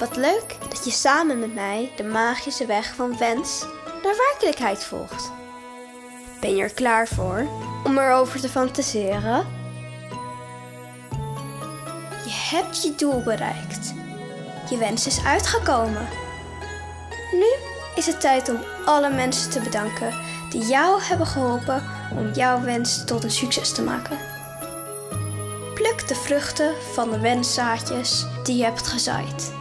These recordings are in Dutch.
Wat leuk dat je samen met mij de magische weg van wens naar werkelijkheid volgt. Ben je er klaar voor om erover te fantaseren? Je hebt je doel bereikt. Je wens is uitgekomen. Nu is het tijd om alle mensen te bedanken die jou hebben geholpen om jouw wens tot een succes te maken. Pluk de vruchten van de wenszaadjes die je hebt gezaaid.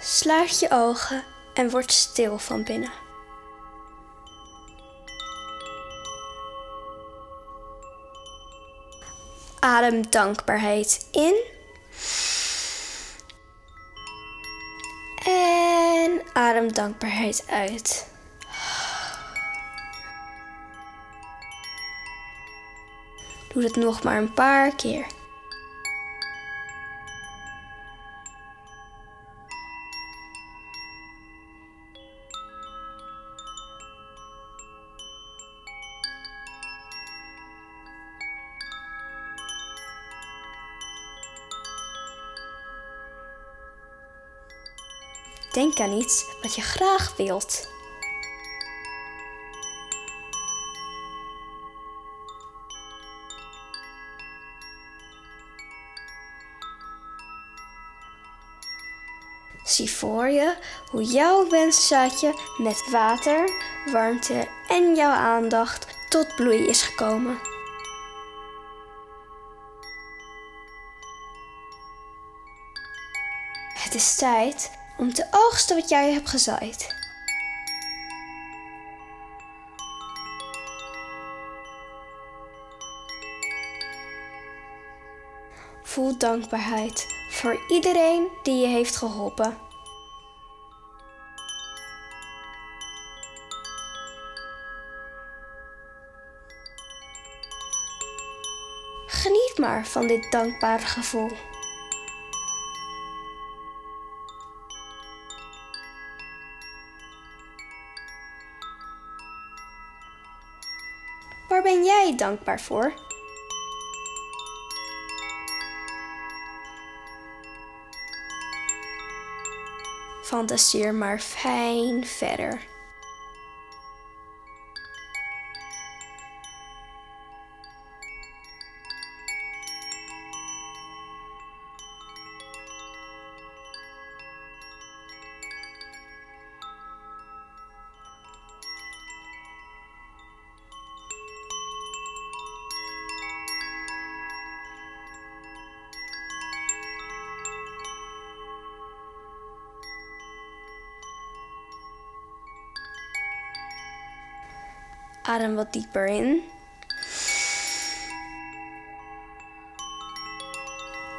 Sluit je ogen en word stil van binnen. Adem dankbaarheid in. En adem dankbaarheid uit. Doe het nog maar een paar keer. Denk aan iets wat je graag wilt. Zie voor je hoe jouw wenszaadje met water, warmte en jouw aandacht tot bloei is gekomen. Het is tijd om te oogsten wat jij hebt gezaaid. Voel dankbaarheid voor iedereen die je heeft geholpen. Geniet maar van dit dankbare gevoel. Ben jij dankbaar voor? Fantaseer maar fijn verder. Adem wat dieper in.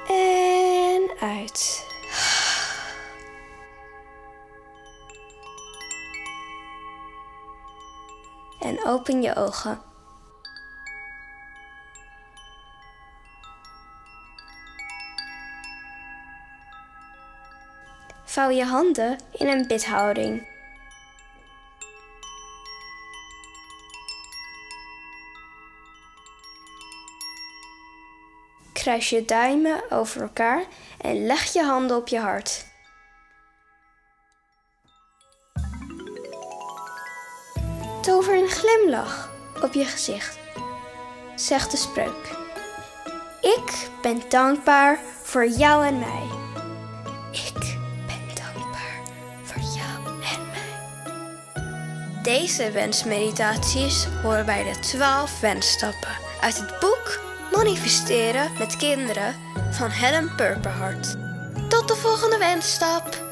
En uit. En open je ogen. Vouw je handen in een bidhouding. Kruis je duimen over elkaar en leg je handen op je hart. Tover een glimlach op je gezicht. Zeg de spreuk. Ik ben dankbaar voor jou en mij. Ik ben dankbaar voor jou en mij. Deze wensmeditaties horen bij de 12 wensstappen uit het boek Manifesteren met kinderen van Helen Purperhart. Tot de volgende wensstap!